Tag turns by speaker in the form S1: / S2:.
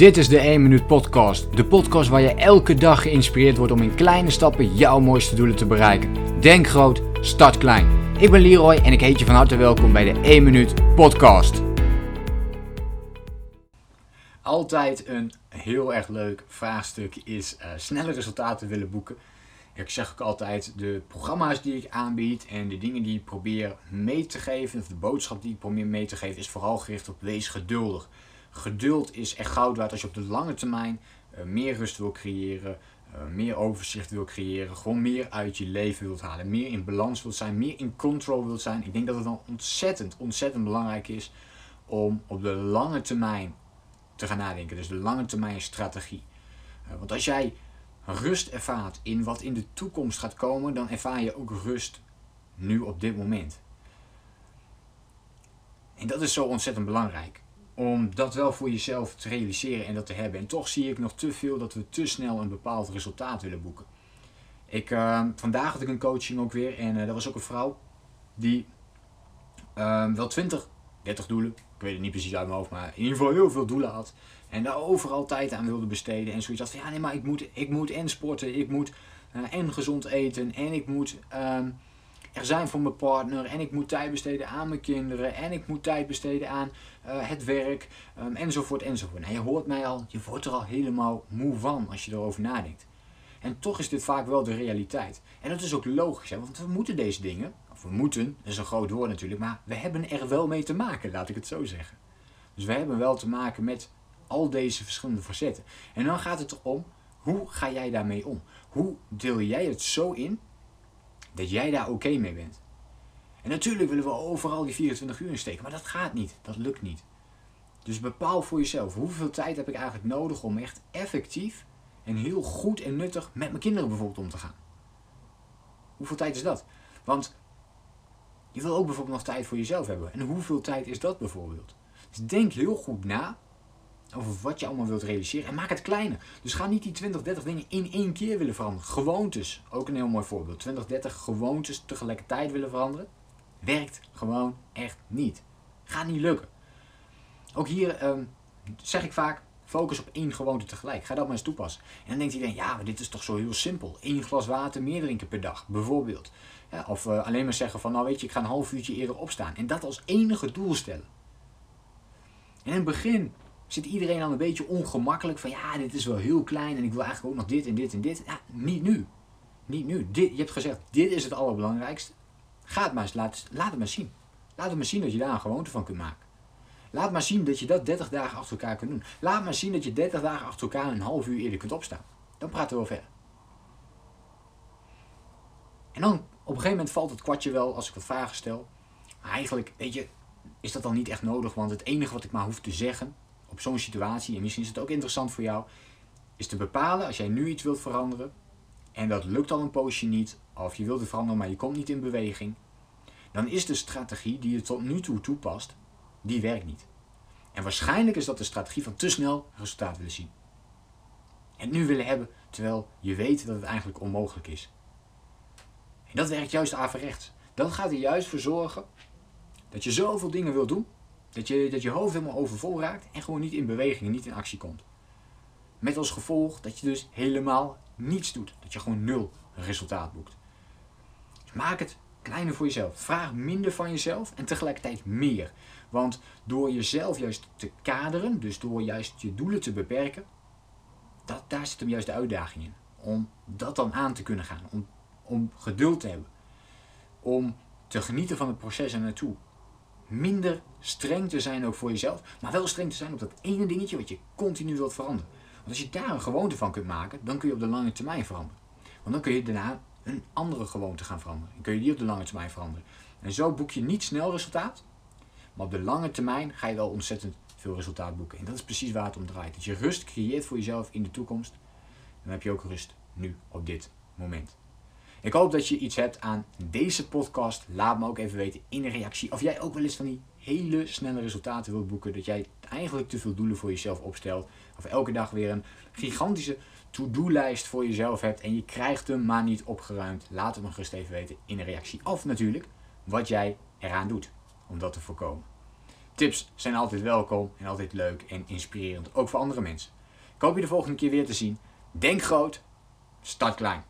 S1: Dit is de 1 Minuut Podcast. De podcast waar je elke dag geïnspireerd wordt om in kleine stappen jouw mooiste doelen te bereiken. Denk groot, start klein. Ik ben Leroy en ik heet je van harte welkom bij de 1 Minuut Podcast. Altijd een heel erg leuk vraagstuk is uh, snelle resultaten willen boeken. Ik zeg ook altijd, de programma's die ik aanbied en de dingen die ik probeer mee te geven, of de boodschap die ik probeer mee te geven, is vooral gericht op wees geduldig. Geduld is echt goud waard als je op de lange termijn uh, meer rust wil creëren, uh, meer overzicht wil creëren, gewoon meer uit je leven wilt halen, meer in balans wilt zijn, meer in control wilt zijn. Ik denk dat het dan ontzettend, ontzettend belangrijk is om op de lange termijn te gaan nadenken. Dus de lange termijn strategie. Uh, want als jij rust ervaart in wat in de toekomst gaat komen, dan ervaar je ook rust nu op dit moment. En dat is zo ontzettend belangrijk. Om dat wel voor jezelf te realiseren en dat te hebben. En toch zie ik nog te veel dat we te snel een bepaald resultaat willen boeken. Ik, uh, vandaag had ik een coaching ook weer en uh, dat was ook een vrouw die uh, wel 20, 30 doelen, ik weet het niet precies uit mijn hoofd, maar in ieder geval heel veel doelen had. En daar overal tijd aan wilde besteden. En zoiets had van ja, nee, maar ik moet, ik moet en sporten, ik moet en gezond eten. En ik moet um, er zijn voor mijn partner. En ik moet tijd besteden aan mijn kinderen. En ik moet tijd besteden aan uh, het werk. Um, enzovoort, enzovoort. Nou, je hoort mij al, je wordt er al helemaal moe van als je erover nadenkt. En toch is dit vaak wel de realiteit. En dat is ook logisch, hè? want we moeten deze dingen, of we moeten, dat is een groot woord natuurlijk, maar we hebben er wel mee te maken, laat ik het zo zeggen. Dus we hebben wel te maken met al deze verschillende facetten. En dan gaat het erom, hoe ga jij daarmee om? Hoe deel jij het zo in dat jij daar oké mee bent? En natuurlijk willen we overal die 24 uur in steken, maar dat gaat niet. Dat lukt niet. Dus bepaal voor jezelf, hoeveel tijd heb ik eigenlijk nodig om echt effectief en heel goed en nuttig met mijn kinderen bijvoorbeeld om te gaan? Hoeveel tijd is dat? Want je wil ook bijvoorbeeld nog tijd voor jezelf hebben. En hoeveel tijd is dat bijvoorbeeld? Dus denk heel goed na over wat je allemaal wilt realiseren. En maak het kleiner. Dus ga niet die 20, 30 dingen in één keer willen veranderen. Gewoontes, ook een heel mooi voorbeeld. 20, 30 gewoontes tegelijkertijd willen veranderen. Werkt gewoon echt niet. Gaat niet lukken. Ook hier um, zeg ik vaak, focus op één gewoonte tegelijk. Ga dat maar eens toepassen. En dan denkt iedereen, ja, maar dit is toch zo heel simpel. Eén glas water meer drinken per dag, bijvoorbeeld. Of uh, alleen maar zeggen van, nou weet je, ik ga een half uurtje eerder opstaan. En dat als enige doel stellen. En in het begin zit iedereen al een beetje ongemakkelijk van ja, dit is wel heel klein en ik wil eigenlijk ook nog dit en dit en dit. Ja, niet nu. Niet nu. Dit, je hebt gezegd, dit is het allerbelangrijkste. Ga het maar eens, laat, laat het maar zien. Laat het maar zien dat je daar een gewoonte van kunt maken. Laat maar zien dat je dat 30 dagen achter elkaar kunt doen. Laat maar zien dat je 30 dagen achter elkaar een half uur eerder kunt opstaan. Dan praten we wel verder. En dan op een gegeven moment valt het kwartje wel als ik wat vragen stel. Eigenlijk, weet je, is dat dan niet echt nodig, want het enige wat ik maar hoef te zeggen op zo'n situatie, en misschien is het ook interessant voor jou, is te bepalen als jij nu iets wilt veranderen en dat lukt al een poosje niet, of je wilt het veranderen maar je komt niet in beweging, dan is de strategie die je tot nu toe toepast, die werkt niet. En waarschijnlijk is dat de strategie van te snel resultaat willen zien. En nu willen hebben, terwijl je weet dat het eigenlijk onmogelijk is. En dat werkt juist averechts. Dat gaat er juist voor zorgen dat je zoveel dingen wil doen, dat je, dat je hoofd helemaal overvol raakt en gewoon niet in beweging en niet in actie komt. Met als gevolg dat je dus helemaal niets doet. Dat je gewoon nul resultaat boekt. Dus maak het kleiner voor jezelf. Vraag minder van jezelf en tegelijkertijd meer. Want door jezelf juist te kaderen, dus door juist je doelen te beperken, dat, daar zit hem juist de uitdaging in. Om dat dan aan te kunnen gaan. Om, om geduld te hebben. Om te genieten van het proces er naartoe minder streng te zijn ook voor jezelf, maar wel streng te zijn op dat ene dingetje wat je continu wilt veranderen. Want als je daar een gewoonte van kunt maken, dan kun je op de lange termijn veranderen. Want dan kun je daarna een andere gewoonte gaan veranderen. En kun je die op de lange termijn veranderen. En zo boek je niet snel resultaat, maar op de lange termijn ga je wel ontzettend veel resultaat boeken. En dat is precies waar het om draait. Dat je rust creëert voor jezelf in de toekomst. Dan heb je ook rust nu, op dit moment. Ik hoop dat je iets hebt aan deze podcast. Laat me ook even weten in een reactie of jij ook wel eens van die hele snelle resultaten wilt boeken. Dat jij eigenlijk te veel doelen voor jezelf opstelt. Of elke dag weer een gigantische to-do-lijst voor jezelf hebt en je krijgt hem maar niet opgeruimd. Laat het me gerust even weten in een reactie. Of natuurlijk wat jij eraan doet om dat te voorkomen. Tips zijn altijd welkom en altijd leuk en inspirerend, ook voor andere mensen. Ik hoop je de volgende keer weer te zien. Denk groot, start klein.